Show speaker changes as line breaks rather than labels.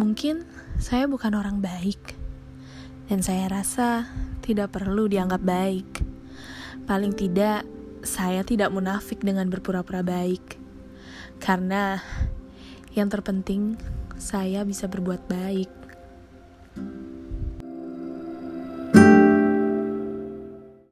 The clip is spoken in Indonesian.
Mungkin saya bukan orang baik, dan saya rasa tidak perlu dianggap baik. Paling tidak, saya tidak munafik dengan berpura-pura baik, karena yang terpenting saya bisa berbuat baik.